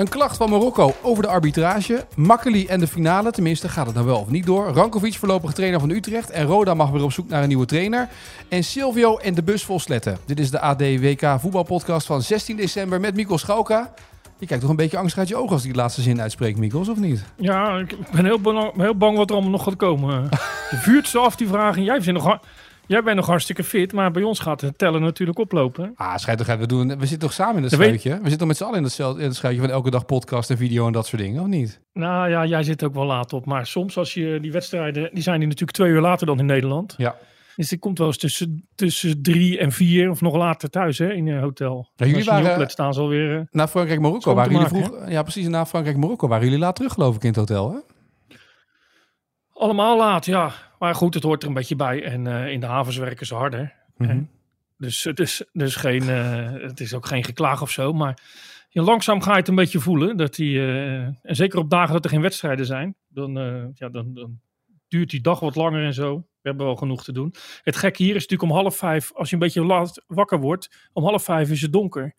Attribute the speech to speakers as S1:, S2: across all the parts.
S1: Een klacht van Marokko over de arbitrage. Makkeli en de finale, tenminste gaat het nou wel of niet door. Rankovic voorlopig trainer van Utrecht. En Roda mag weer op zoek naar een nieuwe trainer. En Silvio en de bus vol sletten. Dit is de AD WK voetbalpodcast van 16 december met Mikkel Schauka. Je kijkt toch een beetje angstig uit je ogen als die laatste zin uitspreekt, Mikkels, of niet?
S2: Ja, ik ben heel bang, heel bang wat er allemaal nog gaat komen. Je vuurt ze af, die vragen. Jij bent, nog, jij bent nog hartstikke fit, maar bij ons gaat het tellen natuurlijk oplopen.
S1: Ah, schijt. We, doen, we zitten toch samen in het schuitje? We zitten toch met z'n allen in het, in schuitje van elke dag podcast en video en dat soort dingen, of niet?
S2: Nou ja, jij zit ook wel laat op. Maar soms als je die wedstrijden, die zijn die natuurlijk twee uur later dan in Nederland.
S1: Ja.
S2: Dus die komt wel eens tussen, tussen drie en vier of nog later thuis hè, in een hotel.
S1: jullie waren-
S2: oplet, staan ze alweer... eh,
S1: Na Frankrijk-Marokko waren jullie vroeg... Ja, precies. Na Frankrijk-Marokko waren jullie laat terug, geloof ik, in het hotel, hè?
S2: Allemaal laat, ja. Maar goed, het hoort er een beetje bij. En eh, in de havens werken ze harder.
S1: Mhm.
S2: Dus het is, dus geen, eh, het is ook geen geklaag of zo. Maar je, langzaam ga je het een beetje voelen. Dat die, eh, en zeker op dagen dat er geen wedstrijden zijn. Dan, ja, dan, dan duurt die dag wat langer en zo. We hebben wel genoeg te doen. Het gekke hier is natuurlijk om half vijf. Als je een beetje laat wakker wordt. Om half vijf is het donker.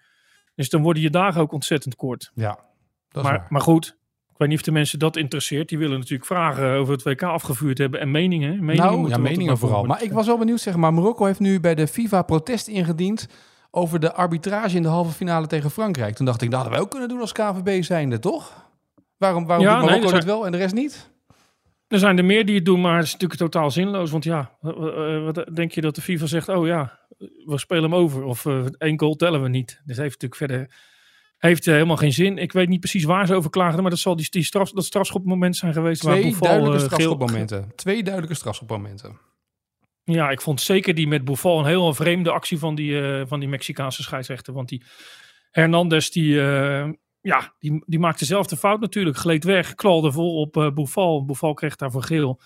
S2: Dus dan worden je dagen ook ontzettend kort.
S1: Ja, dat is
S2: Maar,
S1: waar.
S2: maar goed, weet niet of de mensen dat interesseert. Die willen natuurlijk vragen over het WK afgevuurd hebben en meningen. meningen
S1: nou, ja, meningen vooral. Maar ik was wel benieuwd, zeg maar. Marokko heeft nu bij de FIFA protest ingediend over de arbitrage in de halve finale tegen Frankrijk. Toen dacht ik, dat hadden wij ook kunnen doen als KVB zijnde, toch? Waarom, waarom
S2: Ja,
S1: doet
S2: nee,
S1: Marokko
S2: dat
S1: dit wel en de rest niet?
S2: Er zijn er meer die het doen, maar het is natuurlijk totaal zinloos. Want ja, eh, wat denk je dat de FIFA zegt? Oh ja, we spelen hem over. Of eh, één goal tellen we niet. Dus heeft natuurlijk verder heeft eh, helemaal geen zin. Ik weet niet precies waar ze over klaagden, maar dat zal die, die straf, dat strafschopmoment zijn geweest. waar
S1: Twee duidelijke
S2: eh, geel-
S1: strafschopmomenten. Twee duidelijke strafschopmomenten.
S2: Ja, ik vond zeker die met Buffal een heel vreemde actie van die, eh, van die Mexicaanse scheidsrechter. Want die Hernandez, die, ja, die, die maakte zelf de fout natuurlijk. Gleed weg, knalde vol op eh Buffal. Buffal kreeg daarvoor geel.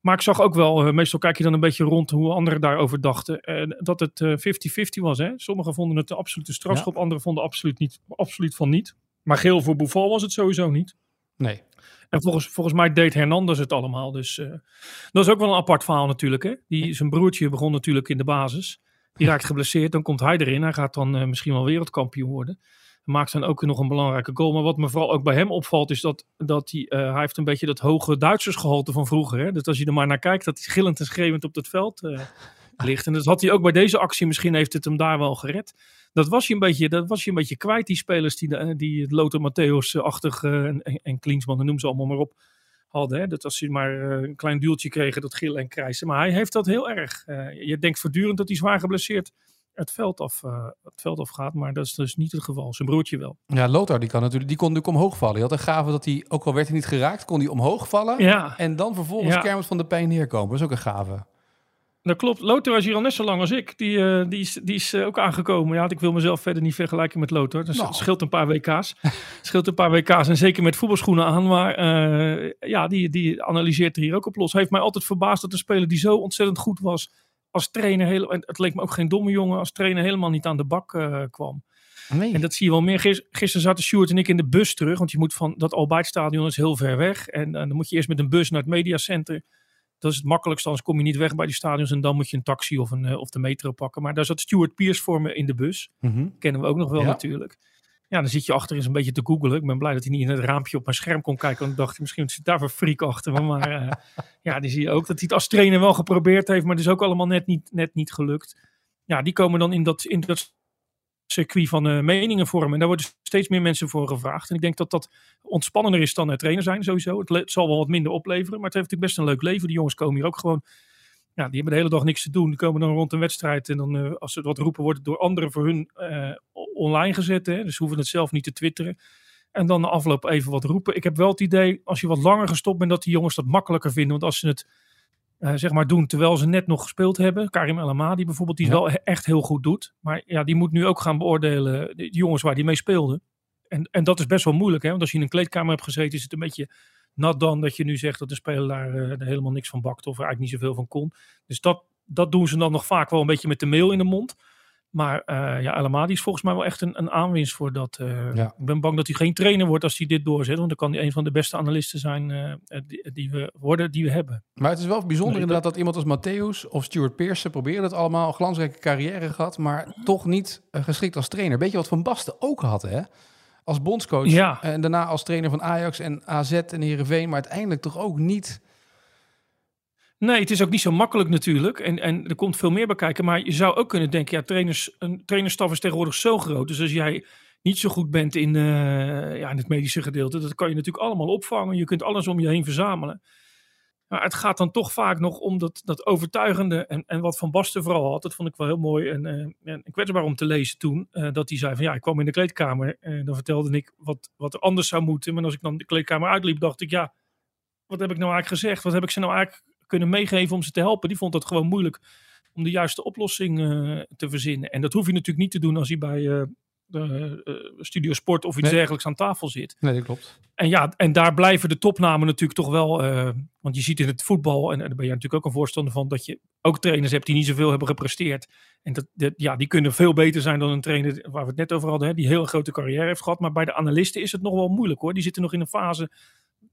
S2: Maar ik zag ook wel, eh, meestal kijk je dan een beetje rond hoe anderen daarover dachten. eh, dat het eh, 50-50 was. Hè? Sommigen vonden het de absolute strafschop, anderen vonden absoluut, niet, absoluut van niet. Maar geel voor Buffal was het sowieso niet.
S1: Nee.
S2: En volgens, volgens mij deed Hernandez het allemaal. Dus eh, dat is ook wel een apart verhaal natuurlijk. Hè? Die, zijn broertje begon natuurlijk in de basis. Die raakt geblesseerd. Dan komt hij erin. Hij gaat dan eh, misschien wel wereldkampioen worden. Maakt dan ook nog een belangrijke goal. Maar wat me vooral ook bij hem opvalt is dat, dat hij, eh, hij heeft een beetje dat hoge Duitsersgehalte van vroeger. Hè? Dus als je er maar naar kijkt, dat hij gillend en schreeuwend op het veld eh, ligt. En dat had hij ook bij deze actie. Misschien heeft het hem daar wel gered. Dat was je een beetje, dat was je een beetje kwijt, die spelers die, de- die het Lothar Matthäus-achtig eh, en, en, en Klinsman, noem ze allemaal maar op, hadden. Hè? Dat als ze maar eh, een klein duwtje kregen, dat gillen en krijsen. Maar hij heeft dat heel erg. Eh, je denkt voortdurend dat hij zwaar geblesseerd het veld, af, eh, het veld afgaat, maar dat is dus niet het geval. Zijn broertje wel.
S1: Ja, Lothar die kan natuurlijk, die kon natuurlijk omhoog vallen. Die had een gave dat hij, ook al werd hij niet geraakt, kon hij omhoog vallen.
S2: Ja,
S1: En dan vervolgens
S2: Ja.
S1: van de pijn neerkomen. Dat is ook een gave.
S2: dat klopt. Lothar is hier al net zo lang als ik. Die, eh, die is, die is eh, ook aangekomen. Ja, ik wil mezelf verder niet vergelijken met Lothar. Dus
S1: Nou.
S2: scheelt een paar WK's. Scheelt een paar WK's en zeker met voetbalschoenen aan. Maar ja, die, die analyseert er hier ook op los. Heeft mij altijd verbaasd dat een speler die zo ontzettend goed was als trainer, heel, het leek me ook geen domme jongen, als trainer helemaal niet aan de bak eh, kwam.
S1: Nee.
S2: En dat zie je wel meer. Gis- Gisteren zaten Stuart en ik in de bus terug. Want je moet van dat Albaitstadion is heel ver weg. En eh, dan moet je eerst met een bus naar het mediacenter. Dat is het makkelijkste, anders kom je niet weg bij die stadions. En dan moet je een taxi of, een, eh, of de metro pakken. Maar daar zat Stuart Pierce voor me in de bus.
S1: Mhm.
S2: Kennen we ook nog wel
S1: Ja.
S2: natuurlijk. Ja, dan zit je achter eens een beetje te googelen. Ik ben blij dat hij niet in het raampje op mijn scherm kon kijken. Want ik dacht, misschien zit daar voor freak achter me. Maar eh, ja, die zie je ook dat hij het als trainer wel geprobeerd heeft. Maar het is ook allemaal net niet, net niet gelukt. Ja, die komen dan in dat, in dat circuit van eh, meningen vormen. En daar worden steeds meer mensen voor gevraagd. En ik denk dat dat ontspannender is dan eh, trainer zijn sowieso. Het, het zal wel wat minder opleveren. Maar het heeft natuurlijk best een leuk leven. Die jongens komen hier ook gewoon... Ja, die hebben de hele dag niks te doen. Die komen dan rond een wedstrijd. En dan, eh, als ze wat roepen, wordt het door anderen voor hun eh, online gezet. Hè? Dus ze hoeven het zelf niet te twitteren. En dan de afloop even wat roepen. Ik heb wel het idee, als je wat langer gestopt bent, dat die jongens dat makkelijker vinden. Want als ze het eh, zeg maar doen terwijl ze net nog gespeeld hebben. Karim El Amadi bijvoorbeeld, die het
S1: Ja.
S2: wel he- echt heel goed doet. Maar ja, die moet nu ook gaan beoordelen, de jongens waar die mee speelden. En, en dat is best wel moeilijk, hè? want als je in een kleedkamer hebt gezeten, is het een beetje nat dan dat je nu zegt dat de speler daar eh, helemaal niks van bakt of er eigenlijk niet zoveel van kon. Dus dat, dat doen ze dan nog vaak wel een beetje met de mail in de mond. Maar eh ja, El Amadi is volgens mij wel echt een, een aanwinst voor dat. eh,
S1: Ja.
S2: Ik ben bang dat hij geen trainer wordt als hij dit doorzet. Want dan kan hij een van de beste analisten zijn die, die we worden, die we hebben.
S1: Maar het is wel bijzonder
S2: Nee,
S1: inderdaad dat iemand als Matthäus of Stuart Pearce proberen het allemaal, een glansrijke carrière gehad, maar toch niet geschikt als trainer. Weet je wat Van Basten ook had, hè? Als bondscoach
S2: Ja.
S1: en daarna als trainer van Ajax en AZ en Heerenveen, maar uiteindelijk toch ook niet.
S2: Nee, het is ook niet zo makkelijk natuurlijk. En, en er komt veel meer bij kijken. Maar je zou ook kunnen denken, ja, trainers, een trainerstaf is tegenwoordig zo groot. Dus als jij niet zo goed bent in, eh, ja, in het medische gedeelte, dat kan je natuurlijk allemaal opvangen. Je kunt alles om je heen verzamelen. Maar het gaat dan toch vaak nog om dat, dat overtuigende. En, en wat Van Basten vooral had, dat vond ik wel heel mooi en, eh, en kwetsbaar om te lezen toen. eh, dat hij zei van ja, ik kwam in de kleedkamer en dan vertelde ik wat, wat er anders zou moeten. Maar als ik dan de kleedkamer uitliep, dacht ik ja, wat heb ik nou eigenlijk gezegd? Wat heb ik ze nou eigenlijk kunnen meegeven om ze te helpen? Die vond het gewoon moeilijk om de juiste oplossing eh, te verzinnen. En dat hoef je natuurlijk niet te doen als hij bij eh, de, eh, Studio Sport of iets
S1: Nee.
S2: dergelijks aan tafel zit.
S1: Nee, dat klopt.
S2: En ja, en daar blijven de topnamen natuurlijk toch wel. eh, want je ziet in het voetbal, en, en daar ben je natuurlijk ook een voorstander van, dat je ook trainers hebt die niet zoveel hebben gepresteerd. En dat, dat- ja, die kunnen veel beter zijn dan een trainer waar we het net over hadden, hè, die een heel grote carrière heeft gehad. Maar bij de analisten is het nog wel moeilijk hoor. Die zitten nog in een fase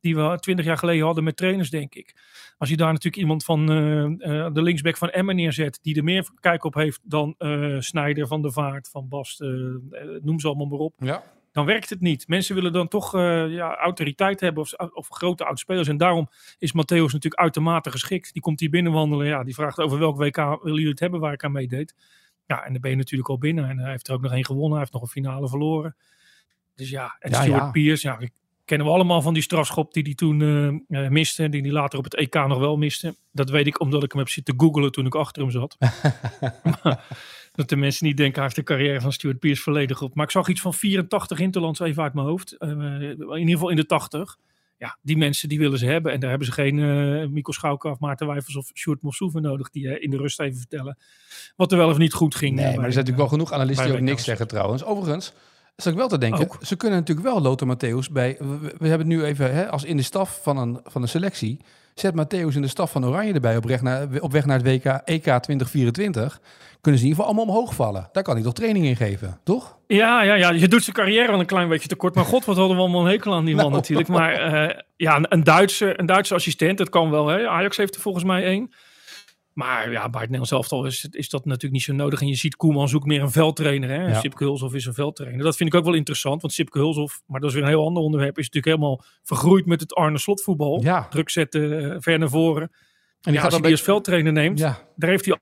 S2: die we twintig jaar geleden hadden met trainers, denk ik. Als je daar natuurlijk iemand van eh, eh, de linksback van Emmen neerzet, die er meer kijk op heeft dan eh Snijder, Van der Vaart, Van Bast, noem ze allemaal maar op
S1: Ja.
S2: dan werkt het niet. Mensen willen dan toch ja, autoriteit hebben of, of grote oudspelers. En daarom is Matthäus natuurlijk uitermate geschikt. Die komt hier binnenwandelen. Ja, die vraagt over welk WK willen jullie het hebben waar ik aan meedeed. Ja, en dan ben je natuurlijk al binnen. En hij heeft er ook nog één gewonnen. Hij heeft nog een finale verloren. Dus ja, en
S1: Ja,
S2: Stuart
S1: ja.
S2: Pearce, ja, kennen we allemaal van die strafschop die hij toen eh, miste. Die hij later op het EK nog wel miste. Dat weet ik omdat ik hem heb zitten googelen toen ik achter hem zat. Dat de mensen niet denken, hij heeft de carrière van Stuart Pearce volledig op. Maar ik zag iets van 84 interlands even uit mijn hoofd. Eh, in ieder geval in de 80. Ja, die mensen die willen ze hebben. En daar hebben ze geen Mikko Schauka of Maarten Wijfels of Sjoerd Mossou voor nodig. Die in de rust even vertellen wat er wel of niet goed ging.
S1: Nee, maar er zijn natuurlijk wel genoeg analisten die ook niks zeggen trouwens. Overigens, zat ik wel te denken,
S2: Ook.
S1: ze kunnen natuurlijk wel Lothar Matthäus bij... We, we hebben het nu even hè, als in de staf van een, van een selectie. Zet Matthäus in de staf van Oranje erbij op, weg naar, op weg naar het WK EK 2024. Kunnen ze in ieder geval allemaal omhoog vallen. Daar kan hij toch training in geven, toch?
S2: Ja, ja, ja, je doet zijn carrière wel een klein beetje tekort. Maar god, wat hadden we allemaal een hekel aan die man
S1: Nou.
S2: natuurlijk. Maar eh, ja, een, een, Duitse, een Duitse assistent, dat kan wel. Hè? Ajax heeft er volgens mij één. Maar ja, bij het Nederlands elftal is, is dat natuurlijk niet zo nodig. En je ziet Koeman zoekt meer een veldtrainer. Hè?
S1: Ja.
S2: Sipke Hulshoff is een veldtrainer. Dat vind ik ook wel interessant. Want Sipke Hulshoff, maar dat is weer een heel ander onderwerp, is natuurlijk helemaal vergroeid met het Arne Slot voetbal.
S1: Ja.
S2: Druk zetten, eh, ver naar voren.
S1: En
S2: ja, als je die als veldtrainer neemt,
S1: Ja,
S2: daar heeft hij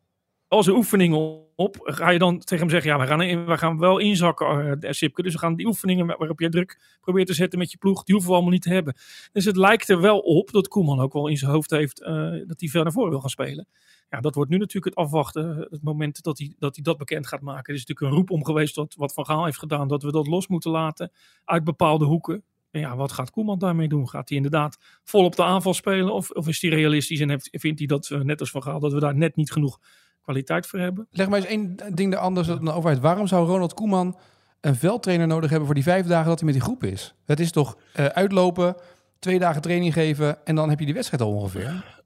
S2: al zijn oefeningen op. Ga je dan tegen hem zeggen, ja, we gaan, in, we gaan wel inzakken, eh Sipke. Dus we gaan die oefeningen waarop je druk probeert te zetten met je ploeg, die hoeven we allemaal niet te hebben. Dus het lijkt er wel op dat Koeman ook wel in zijn hoofd heeft eh, dat hij ver naar voren wil gaan spelen. Ja, dat wordt nu natuurlijk het afwachten. eh, Het moment dat hij dat, hij dat bekend gaat maken. Er is natuurlijk een roep om geweest dat, wat Van Gaal heeft gedaan. Dat we dat los moeten laten uit bepaalde hoeken. En ja, wat gaat Koeman daarmee doen? Gaat hij inderdaad vol op de aanval spelen? Of, of is hij realistisch en heeft, vindt hij dat, we, net als Van Gaal, dat we daar net niet genoeg kwaliteit voor hebben?
S1: leg maar eens één ding er anders dan over uit. Waarom zou Ronald Koeman een veldtrainer nodig hebben voor die vijf dagen dat hij met die groep is? Het is toch eh, uitlopen, twee dagen training geven en dan heb je die wedstrijd al ongeveer.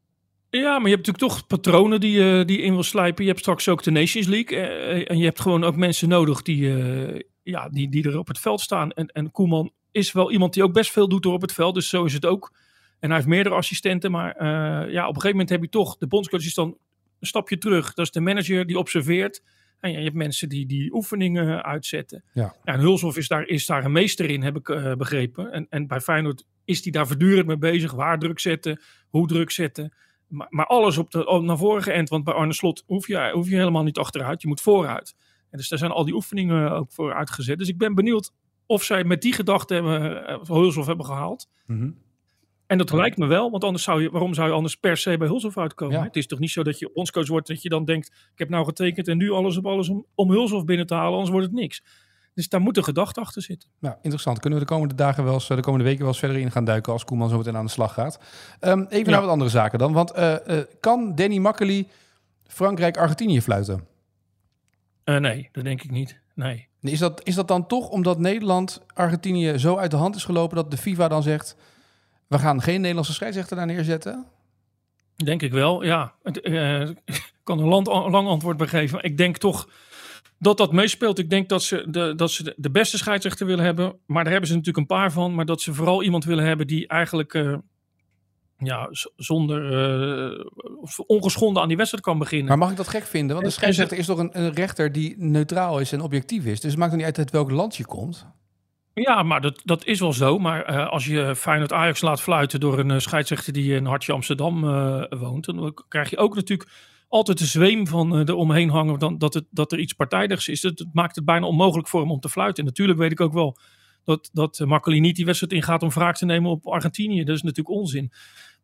S2: Ja, maar je hebt natuurlijk toch patronen die, je die in wil slijpen. Je hebt straks ook de Nations League. eh, en je hebt gewoon ook mensen nodig die, eh, ja, die, die er op het veld staan. En, en Koeman is wel iemand die ook best veel doet er op het veld. Dus zo is het ook. En hij heeft meerdere assistenten. Maar eh, ja, op een gegeven moment heb je toch... De bondscoach is dan een stapje terug. Dat is de manager die observeert. En ja, je hebt mensen die die oefeningen uitzetten.
S1: Ja.
S2: en Hulshoff is daar, is daar een meester in, heb ik eh, begrepen. En, en bij Feyenoord is hij daar voortdurend mee bezig. Waar druk zetten, hoe druk zetten. Maar, maar alles op de, op naar voren geënt. Want bij Arne Slot hoef je, hoef je helemaal niet achteruit. Je moet vooruit. En dus daar zijn al die oefeningen ook voor uitgezet. Dus ik ben benieuwd of zij met die gedachte hebben, uh, Hulshoff hebben gehaald.
S1: Mhm.
S2: En dat lijkt me wel, want anders zou je, waarom zou je anders per se bij Hulshoff uitkomen?
S1: Ja.
S2: Het is toch niet zo dat je bondscoach wordt dat je dan denkt, ik heb nou getekend en nu alles op alles om, om Hulshoff binnen te halen, anders wordt het niks. Dus daar moet een gedachte achter zitten.
S1: Nou, interessant. Kunnen we de komende dagen wel eens, eh, de komende weken wel eens verder in gaan duiken als Koeman zo meteen aan de slag gaat. Ehm, even
S2: Ja.
S1: naar wat andere zaken dan. Want eh, eh, kan Danny Makkely Frankrijk-Argentinië fluiten?
S2: Nee, dat denk ik niet. Nee.
S1: Is dat, is dat dan toch omdat Nederland Argentinië zo uit de hand is gelopen dat de FIFA dan zegt: we gaan geen Nederlandse scheidsrechter daar neerzetten?
S2: Denk ik wel, ja. Ik kan een land, lang antwoord bij geven. maar Ik denk toch dat dat meespeelt. Ik denk dat ze, de, dat ze de- beste scheidsrechter willen hebben. Maar daar hebben ze natuurlijk een paar van. Maar dat ze vooral iemand willen hebben die eigenlijk eh, ja, zonder eh, ongeschonden aan die wedstrijd kan beginnen.
S1: Maar mag ik dat gek vinden? Want de
S2: En-
S1: scheidsrechter is toch een, een rechter die neutraal is en objectief is. Dus het maakt niet uit uit welk land je komt.
S2: Ja, maar dat, dat is wel zo. Maar eh, als je Feyenoord Ajax laat fluiten door een eh, scheidsrechter die in Hartje Amsterdam eh, woont, dan krijg je ook natuurlijk altijd de zweem van eh eromheen hangen dan, dat, het, dat er iets partijdigs is. Het maakt het bijna onmogelijk voor hem om te fluiten. En natuurlijk weet ik ook wel dat, dat Makkeli niet die wedstrijd ingaat om wraak te nemen op Argentinië. Dat is natuurlijk onzin.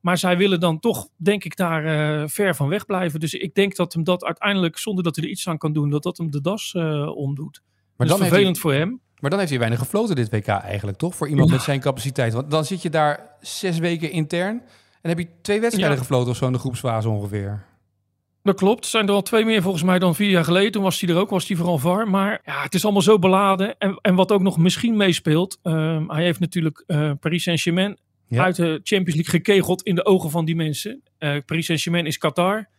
S2: Maar zij willen dan toch, denk ik, daar eh, ver van weg blijven. Dus ik denk dat hem dat uiteindelijk, zonder dat hij er iets aan kan doen, dat dat hem de das eh, omdoet.
S1: Maar
S2: dat
S1: dan,
S2: is
S1: hij,
S2: vervelend voor hem.
S1: maar dan heeft hij weinig gefloten dit WK eigenlijk, toch? Voor iemand
S2: Ja.
S1: met zijn capaciteit. Want dan zit je daar zes weken intern en heb je twee wedstrijden
S2: Ja.
S1: gefloten of zo in de groepsfase ongeveer.
S2: Dat klopt. Er zijn er al twee meer volgens mij dan vier jaar geleden. Toen was hij er ook, was hij vooral VAR. Maar ja, het is allemaal zo beladen. En, en wat ook nog misschien meespeelt. ehm, hij heeft natuurlijk eh, Paris Saint-Germain
S1: Ja.
S2: uit de Champions League gekegeld in de ogen van die mensen. Eh, Paris Saint-Germain is Qatar.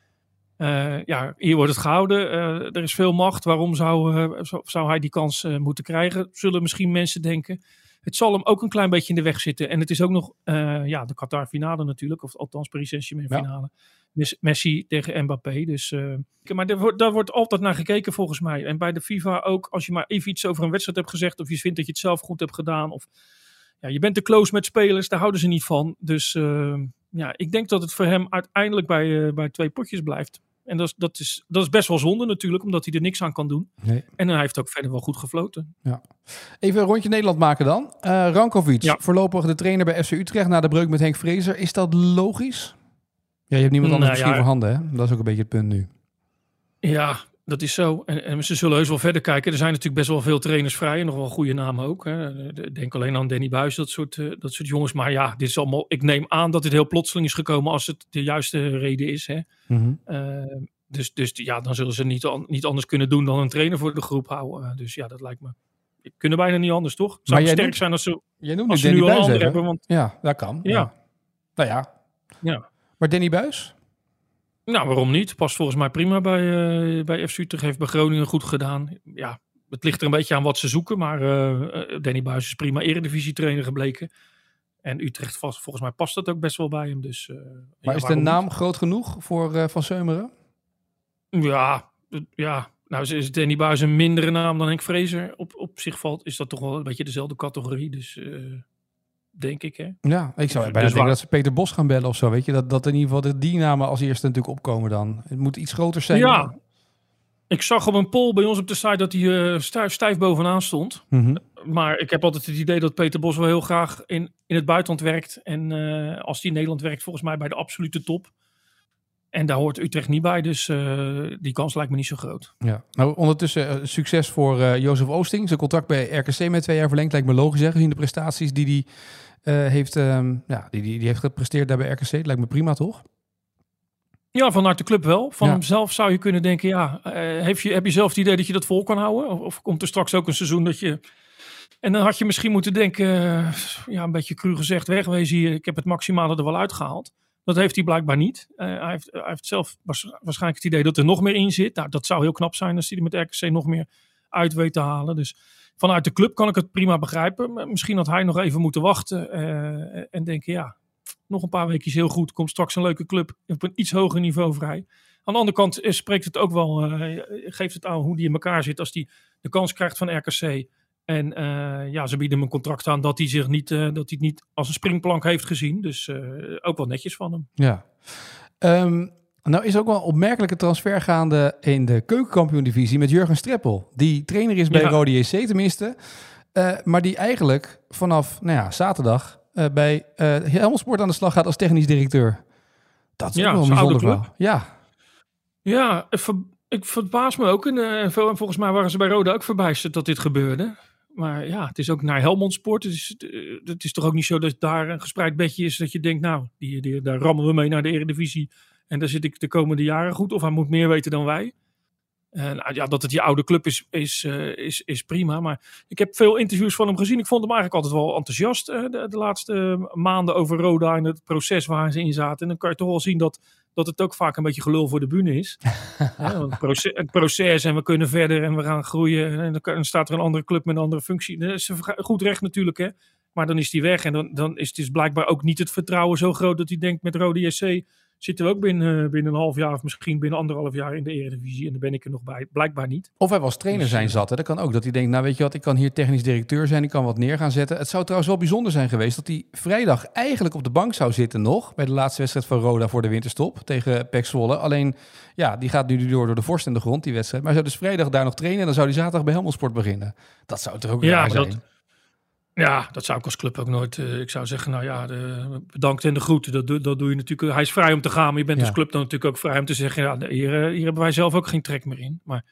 S2: Eh, ja, hier wordt het gehouden. Eh, er is veel macht. Waarom zou, zou, hij die kans moeten krijgen? Zullen misschien mensen denken. Het zal hem ook een klein beetje in de weg zitten. En het is ook nog ja, de Qatar finale natuurlijk. Of althans Paris Saint-Germain finale. Messi tegen Mbappé. Dus, eh, maar daar wordt, daar wordt altijd naar gekeken volgens mij. En bij de FIFA ook. Als je maar even iets over een wedstrijd hebt gezegd. Of je vindt dat je het zelf goed hebt gedaan. Of ja, je bent te close met spelers. Daar houden ze niet van. Dus eh, ja, ik denk dat het voor hem uiteindelijk bij, eh, bij twee potjes blijft. En dat is, dat, is, dat is best wel zonde natuurlijk. Omdat hij er niks aan kan doen.
S1: Nee.
S2: En hij heeft ook verder wel goed gefloten.
S1: Even een rondje Nederland maken dan. Eh Rankovic,
S2: Ja.
S1: voorlopig de trainer bij FC Utrecht na de breuk met Henk Vrezer. Is dat logisch? Ja, je hebt niemand anders
S2: Nou
S1: misschien
S2: ja.
S1: voor handen, hè? Dat is ook een beetje het punt nu.
S2: Ja, dat is zo. En, en ze zullen heus wel verder kijken. Er zijn natuurlijk best wel veel trainers vrij. En nog wel goede namen ook. Hè. Denk alleen aan Danny Buis, dat soort, eh, dat soort jongens. Maar ja, dit is allemaal. Ik neem aan dat dit heel plotseling is gekomen als het de juiste reden is. Hè.
S1: Mhm.
S2: Eh, dus, dus ja, dan zullen ze niet, an- niet anders kunnen doen dan een trainer voor de groep houden. Eh, dus ja, dat lijkt me. Kunnen bijna niet anders, toch?
S1: Maar
S2: zou
S1: jij
S2: sterk zijn als ze,
S1: Jij noemt
S2: als
S1: nu
S2: ze nu
S1: Danny
S2: een ander hebben. Want
S1: Ja, dat kan.
S2: Ja.
S1: Nou ja.
S2: ja,
S1: Maar Danny Buis?
S2: Nou, waarom niet? Past volgens mij prima bij, eh bij FC Utrecht. Heeft bij Groningen goed gedaan. Ja, het ligt er een beetje aan wat ze zoeken. Maar eh, Danny Buis is prima eredivisie-trainer gebleken. En Utrecht, vast, volgens mij past dat ook best wel bij hem. Dus,
S1: Maar
S2: ja,
S1: is de naam groot genoeg voor Van Seumeren?
S2: Ja, ja. Nou, is Danny Buis een mindere naam dan Henk Vrezer. Op, op zich valt, is dat toch wel een beetje dezelfde categorie. Dus denk ik, hè.
S1: Ja, ik zou
S2: Dus
S1: bijna denken
S2: waar-
S1: dat ze Peter Bos gaan bellen of zo. Weet je, dat, dat in ieder geval de, die namen als eerste natuurlijk opkomen dan. Het moet iets groter zijn.
S2: Ja. Ik zag op een poll bij ons op de site dat hij eh, stijf, stijf bovenaan stond.
S1: Mhm.
S2: Maar ik heb altijd het idee dat Peter Bos wel heel graag in, in het buitenland werkt. En eh, als hij in Nederland werkt, volgens mij bij de absolute top. En daar hoort Utrecht niet bij, dus eh, die kans lijkt me niet zo groot.
S1: Ja. Nou, ondertussen eh, succes voor eh Jozef Oosting. Zijn contract bij RKC met twee jaar verlengd lijkt me logisch, hè, gezien de prestaties die hij heeft, ehm, ja, die, die, die heeft gepresteerd daar bij RKC. Lijkt me prima, toch?
S2: Ja, vanuit de club wel. Van
S1: Ja.
S2: hemzelf zou je kunnen denken, ja, heeft je, heb je zelf het idee dat je dat vol kan houden? Of, of komt er straks ook een seizoen dat je... En dan had je misschien moeten denken, ja, een beetje cru gezegd, wegwezen hier. Ik heb het maximale er wel uitgehaald. Dat heeft hij blijkbaar niet. Eh, hij, heeft, hij heeft zelf waars- waarschijnlijk het idee dat er nog meer in zit. Nou, dat zou heel knap zijn als hij er met RKC nog meer uit weet te halen. Dus vanuit de club kan ik het prima begrijpen. Misschien had hij nog even moeten wachten eh, en denken, ja, nog een paar weken heel goed. Komt straks een leuke club op een iets hoger niveau vrij. Aan de andere kant eh, spreekt het ook wel, geeft het aan hoe die in elkaar zit als die de kans krijgt van RKC. En eh, ja, ze bieden hem een contract aan dat hij zich niet, eh, dat hij het niet als een springplank heeft gezien. Dus eh, ook wel netjes van hem.
S1: Ja. Ehm, nou is ook wel een opmerkelijke transfer gaande in de keukenkampioen-divisie met Jurgen Streppel. Die trainer is bij
S2: Ja.
S1: Rode JC tenminste. Maar die eigenlijk vanaf nou ja, zaterdag bij eh Helmond Sport aan de slag gaat als technisch directeur. Dat is
S2: Ja,
S1: ook wel een bijzonder
S2: club.
S1: Ja,
S2: Ja, Ik verbaas me ook. En vol- volgens mij waren ze bij Roda ook verbijsterd dat dit gebeurde. Maar ja, het is ook naar Helmond Sport. Het is, eh, het is toch ook niet zo dat daar een gespreid bedje is dat je denkt, nou, die, die, daar rammen we mee naar de Eredivisie. En daar zit ik de komende jaren goed. Of hij moet meer weten dan wij. En nou ja, dat het die oude club is, is, eh, is, is prima. Maar ik heb veel interviews van hem gezien. Ik vond hem eigenlijk altijd wel enthousiast eh, de, de laatste maanden over Roda en het proces waar ze in zaten. En dan kan je toch wel zien dat, dat het ook vaak een beetje gelul voor de bühne is. Ja, want het, proces, het proces en we kunnen verder en we gaan groeien. En dan, staat er een andere club met een andere functie. Dat is goed recht natuurlijk, hè. Maar dan is die weg en dan, dan is het dus blijkbaar ook niet het vertrouwen zo groot dat hij denkt met Rode JC zitten we ook binnen, binnen een half jaar of misschien binnen anderhalf jaar in de Eredivisie. En daar ben ik er nog bij. Blijkbaar niet.
S1: Of hij was trainer zijn zat. Hè? Dat kan ook. Dat hij denkt, nou weet je wat, ik kan hier technisch directeur zijn. Ik kan wat neer gaan zetten. Het zou trouwens wel bijzonder zijn geweest dat hij vrijdag eigenlijk op de bank zou zitten nog. Bij de laatste wedstrijd van Roda voor de winterstop tegen PEC Zwolle. Alleen, ja, die gaat nu door, door de vorst en de grond, die wedstrijd. Maar hij zou dus vrijdag daar nog trainen. En dan zou hij zaterdag bij Helmond Sport beginnen. Dat zou toch ook
S2: Ja,
S1: raar zijn?
S2: dat- Ja, dat zou ik als club ook nooit. eh, ik zou zeggen, nou ja, de, bedankt en de groeten. Dat, doe- dat doe je natuurlijk. Hij is vrij om te gaan, maar je bent
S1: Ja.
S2: als club dan natuurlijk ook vrij om te zeggen, ja, hier, eh, hier hebben wij zelf ook geen trek meer in. Maar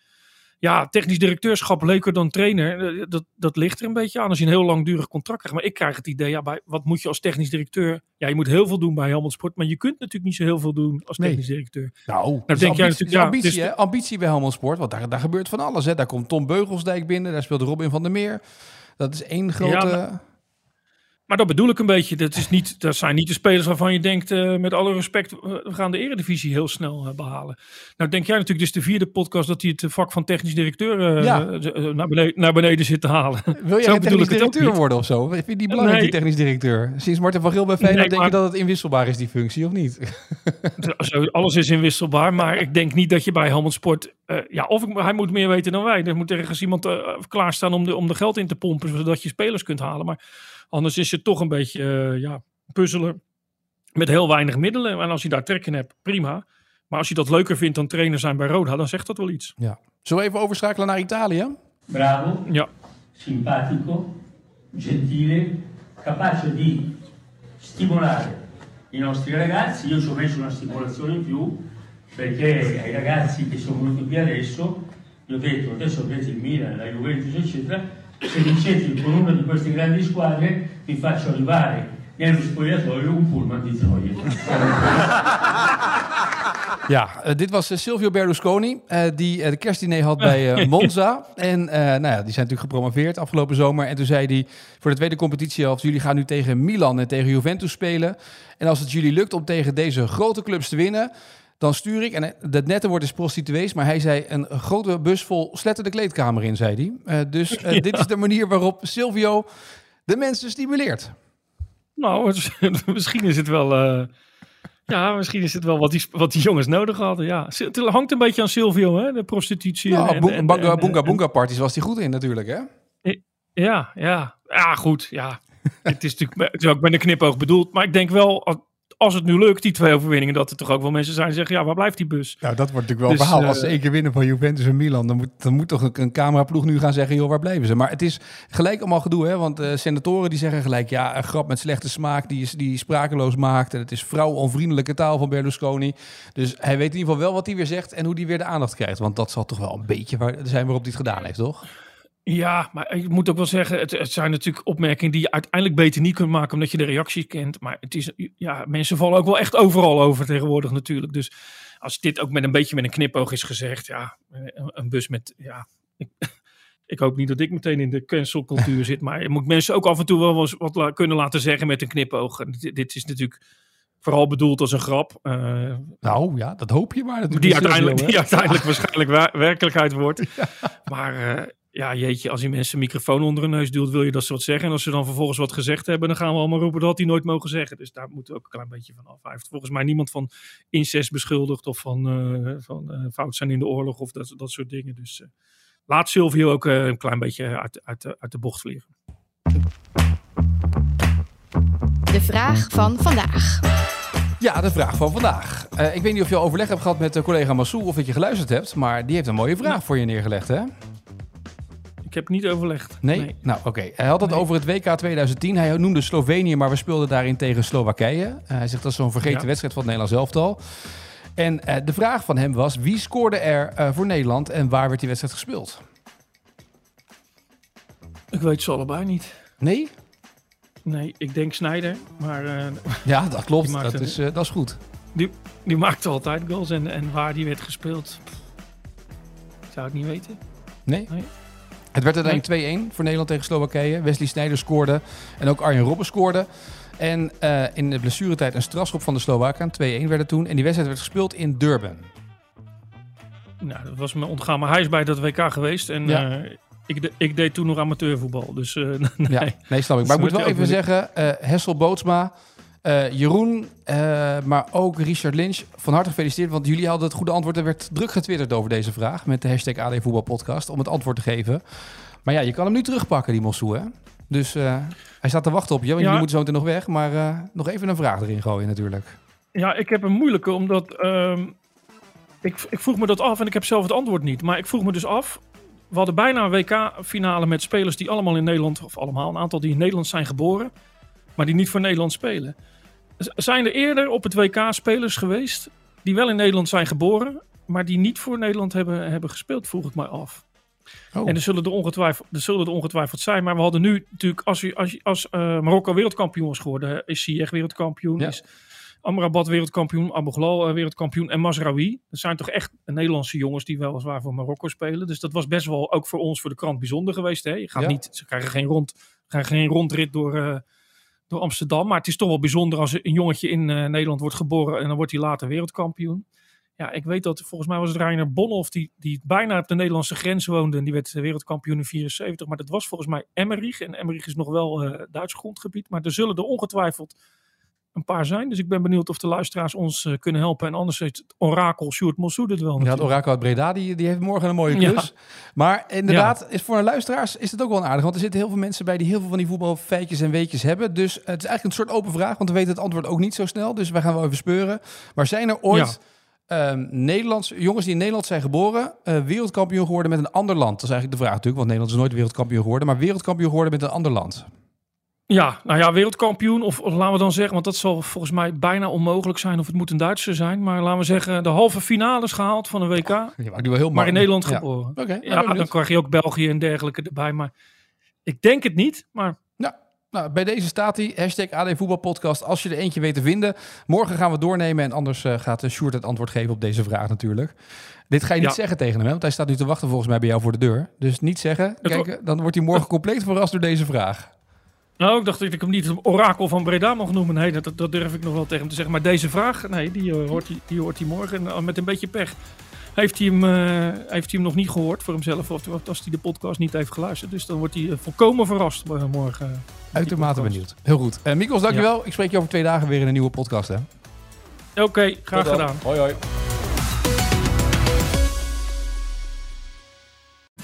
S2: ja, technisch directeurschap leuker dan trainer. eh, Dat, dat ligt er een beetje aan als je een heel langdurig contract krijgt. Maar ik krijg het idee, ja, bij, wat moet je als technisch directeur? Ja, je moet heel veel doen bij Helmond Sport, maar je kunt natuurlijk niet zo heel veel doen als
S1: Nee.
S2: technisch directeur.
S1: Nou,
S2: denk
S1: dat is
S2: jij
S1: ambitie,
S2: natuurlijk, ja,
S1: ambitie,
S2: dus
S1: hè? ambitie bij Helmond Sport. Want daar, daar gebeurt van alles. Hè? Daar komt Tom Beugelsdijk binnen. Daar speelt Robin van der Meer. Dat is één grote...
S2: Maar dat bedoel ik een beetje. Dat, is niet, dat zijn niet de spelers waarvan je denkt, eh, met alle respect, we gaan de eredivisie heel snel eh, behalen. Nou denk jij natuurlijk, is de vierde podcast dat hij het vak van technisch directeur eh,
S1: Ja.
S2: naar, beneden, naar beneden zit te halen.
S1: Wil jij technisch directeur worden of zo? Vind je die belangrijk,
S2: Nee.
S1: die technisch directeur? Sinds Martin van Geel bij Feyenoord
S2: Nee,
S1: denk je dat het inwisselbaar is, die functie, of niet?
S2: Alles is inwisselbaar, maar ik denk niet dat je bij Helmond Sport... ja, of ik, hij moet meer weten dan wij. Er moet ergens iemand klaarstaan om de, om de geld in te pompen, zodat je spelers kunt halen. Maar anders is het toch een beetje eh, ja, puzzelen met heel weinig middelen. En als je daar trek in hebt, prima. Maar als je dat leuker vindt dan trainer zijn bij Roda, dan zegt dat wel iets.
S1: Ja. Zullen we even overschakelen naar Italië?
S3: bravo,
S2: Ja,
S3: simpatico, gentile, capace di stimolare i nostri ragazzi. Io ci ho messo una stimolazione in più perché ai ragazzi che sono venuti qui adesso, gli ho detto, adesso avete il Milan, la Juventus, eccetera, se vincete con una di queste grandi squadre vi faccio arrivare nello spogliatoio un pullman di.
S1: Ja, eh, dit was eh, Silvio Berlusconi, eh, die de kerstdiner had bij Monza. En nou ja, die zijn natuurlijk gepromoveerd afgelopen zomer. En toen zei hij voor de tweede competitiehelft... jullie gaan nu tegen Milan en tegen Juventus spelen. En als het jullie lukt om tegen deze grote clubs te winnen... dan stuur ik, en eh, dat nette woord is prostituees... maar hij zei een grote bus vol sletten de kleedkamer in, zei hij. Eh, dus eh, dit is de manier waarop Silvio de mensen stimuleert.
S2: nou, het misschien is het wel... ja, misschien is het wel wat die, wat die jongens nodig hadden. Ja, het hangt een beetje aan Silvio, hè? De prostitutie.
S1: Nou,
S2: en-
S1: Boe-
S2: en-
S1: Bunga
S2: en-
S1: Bunga Bunga parties was hij goed in natuurlijk, hè?
S2: Ja, ja. Ja, goed. Ja. het, is natuurlijk, het is ook met een knipoog bedoeld. Maar ik denk wel, als- het nu lukt, die twee overwinningen, dat er toch ook wel mensen zijn die zeggen, ja, waar blijft die bus?
S1: Nou, dat wordt natuurlijk wel
S2: Dus,
S1: een verhaal.
S2: eh,
S1: Als ze één keer winnen van Juventus en Milan, dan moet, dan moet toch een, een cameraploeg nu gaan zeggen, joh, waar blijven ze? Maar het is gelijk allemaal gedoe, hè? Want eh, senatoren die zeggen gelijk, ja, een grap met slechte smaak die, is, die sprakeloos maakt. En het is vrouwonvriendelijke taal van Berlusconi. Dus hij weet in ieder geval wel wat hij weer zegt en hoe hij weer de aandacht krijgt. Want dat zal toch wel een beetje waar, zijn waarop hij het gedaan heeft, toch?
S2: Ja, maar ik moet ook wel zeggen, het, het zijn natuurlijk opmerkingen die je uiteindelijk beter niet kunt maken omdat je de reacties kent. Maar het is, ja, mensen vallen ook wel echt overal over tegenwoordig natuurlijk. Dus als dit ook met een beetje met een knipoog is gezegd, ja, een, een bus met, ja, ik, ik hoop niet dat ik meteen in de cancelcultuur zit, maar je moet mensen ook af en toe wel eens wat la- kunnen laten zeggen met een knipoog. Dit, dit is natuurlijk vooral bedoeld als een grap. eh,
S1: Nou ja, dat hoop je maar natuurlijk.
S2: die uiteindelijk, die uiteindelijk waarschijnlijk wa- werkelijkheid wordt. Maar eh, ja, jeetje, als je mensen een microfoon onder hun neus duwt, wil je dat ze wat zeggen. En als ze dan vervolgens wat gezegd hebben, dan gaan we allemaal roepen dat die nooit mogen zeggen. Dus daar moeten we ook een klein beetje van af. Hij heeft volgens mij niemand van incest beschuldigd of van, eh, van eh, fout zijn in de oorlog of dat, dat soort dingen. Dus eh, laat Silvio ook eh, een klein beetje uit, uit, de- uit de bocht vliegen.
S4: De vraag van vandaag.
S1: Ja, de vraag van vandaag. Eh, ik weet niet of je al overleg hebt gehad met de collega Massou of dat je geluisterd hebt, maar die heeft een mooie vraag voor je neergelegd, hè?
S2: Ik heb niet overlegd.
S1: Nee? Nou, oké. Hij had het over het WK 2010. Hij noemde Slovenië, maar we speelden daarin tegen Slowakije. Eh, hij zegt dat is zo'n vergeten
S2: Ja.
S1: wedstrijd van het Nederlands elftal. En eh, de vraag van hem was: wie scoorde er eh, voor Nederland en waar werd die wedstrijd gespeeld?
S2: Ik weet ze allebei niet.
S1: Nee?
S2: Nee, ik denk Snijder, maar
S1: Ja, dat klopt.
S2: Die
S1: Dat is, dat is goed.
S2: die maakte altijd goals. En, en waar die werd gespeeld, pff, ik zou het niet weten.
S1: Nee?
S2: Nee.
S1: Het werd uiteindelijk 2-1 voor Nederland tegen Slowakije. Wesley Sneijder scoorde en ook Arjen Robben scoorde. En eh, in de blessuretijd een strafschop van de Slowaken. 2-1 werd het toen. En die wedstrijd werd gespeeld in Durban.
S2: Nou, dat was me ontgaan. Maar hij is bij dat WK geweest. En
S1: Ja.
S2: eh, ik, de- ik deed toen nog amateurvoetbal. Dus eh, nee.
S1: Ja, nee, snap ik. Maar ik moet wel even zeggen, Hessel Bootsma, eh, Jeroen, eh, maar ook Richard Lynch, van harte gefeliciteerd. Want jullie hadden het goede antwoord. Er werd druk getwitterd over deze vraag met de hashtag AD Voetbalpodcast om het antwoord te geven. Maar ja, je kan hem nu terugpakken, die Mossou, hè? Dus eh, hij staat te wachten op je, want
S2: Ja.
S1: jullie moeten zo meteen nog weg. Maar nog even een vraag erin gooien natuurlijk.
S2: Ja, ik heb een moeilijke, omdat ehm, ik, ik vroeg me dat af en ik heb zelf het antwoord niet. Maar ik vroeg me dus af. We hadden bijna een WK-finale met spelers die allemaal in Nederland, of allemaal een aantal die in Nederland zijn geboren, maar die niet voor Nederland spelen. Zijn er eerder op het WK spelers geweest die wel in Nederland zijn geboren, maar die niet voor Nederland hebben, hebben gespeeld, vroeg ik mij af.
S1: Oh.
S2: En er zullen er, ongetwijfeld, er zullen er ongetwijfeld zijn. Maar we hadden nu natuurlijk, als, je- als, als eh, Marokko wereldkampioen was geworden, is Ziyech wereldkampioen,
S1: Ja.
S2: is Amrabat wereldkampioen, Abu Ghlal eh, wereldkampioen en Masraoui. Dat zijn toch echt Nederlandse jongens die weliswaar voor Marokko spelen. Dus dat was best wel ook voor ons, voor de krant, bijzonder geweest. Hè? Je gaat
S1: Ja.
S2: niet, ze krijgen geen, rond, krijgen geen rondrit door, eh, door Amsterdam. Maar het is toch wel bijzonder als een jongetje in eh, Nederland wordt geboren en dan wordt hij later wereldkampioen. Ja, ik weet dat, volgens mij was het Reiner Bonhoff die, die bijna op de Nederlandse grens woonde. En die werd eh, wereldkampioen in 74. Maar dat was volgens mij Emmerich. En Emmerich is nog wel eh Duits grondgebied. Maar er zullen er ongetwijfeld een paar zijn. Dus ik ben benieuwd of de luisteraars ons eh, kunnen helpen. En anders heeft het orakel Sjoerd Mossoud het wel
S1: Ja, het. Orakel uit Breda, die, die heeft morgen een mooie
S2: Ja.
S1: klus. Maar inderdaad, is voor de luisteraars is het ook wel aardig. Want er zitten heel veel mensen bij die heel veel van die voetbalfeitjes en weetjes hebben. Dus het is eigenlijk een soort open vraag, want we weten het antwoord ook niet zo snel. Dus wij gaan wel even speuren. Maar zijn er ooit ehm, Nederlands, jongens die in Nederland zijn geboren, eh, wereldkampioen geworden met een ander land? Dat is eigenlijk de vraag natuurlijk, want Nederland is nooit wereldkampioen geworden. Maar wereldkampioen geworden met een ander land.
S2: Ja, nou ja, wereldkampioen. Of, of laten we dan zeggen, want dat zal volgens mij bijna onmogelijk zijn. Of het moet een Duitser zijn. Maar laten we zeggen, de halve finales gehaald van een WK.
S1: Nu wel heel
S2: Maar in. Nederland geboren.
S1: Nou,
S2: Ja, dan krijg je ook België en dergelijke erbij. Maar ik denk het niet. Maar
S1: Nou, bij deze staat hij. Hashtag AD Voetbalpodcast. Als je er eentje weet te vinden. Morgen gaan we doornemen. En anders eh, gaat uh, Sjoerd het antwoord geven op deze vraag natuurlijk. Dit ga je niet
S2: Ja.
S1: zeggen tegen hem. Hè? Want hij staat nu te wachten volgens mij bij jou voor de deur. Dus niet zeggen. Kijk, dan wordt hij morgen compleet verrast door deze vraag.
S2: Nou, ik dacht dat ik hem niet het orakel van Breda mag noemen. Nee, dat, dat durf ik nog wel tegen hem te zeggen. Maar deze vraag, nee, die, eh, hoort, hij, die hoort hij morgen. En, eh, met een beetje pech heeft hij, hem, eh, heeft hij hem nog niet gehoord voor hemzelf. Of als hij de podcast niet heeft geluisterd. Dus dan wordt hij volkomen verrast morgen.
S1: Uitermate benieuwd. Heel goed. Uh, Mikos, dankjewel. Ik spreek je over twee dagen weer in een nieuwe podcast. Hè?
S2: Oké, graag gedaan.
S1: Hoi hoi.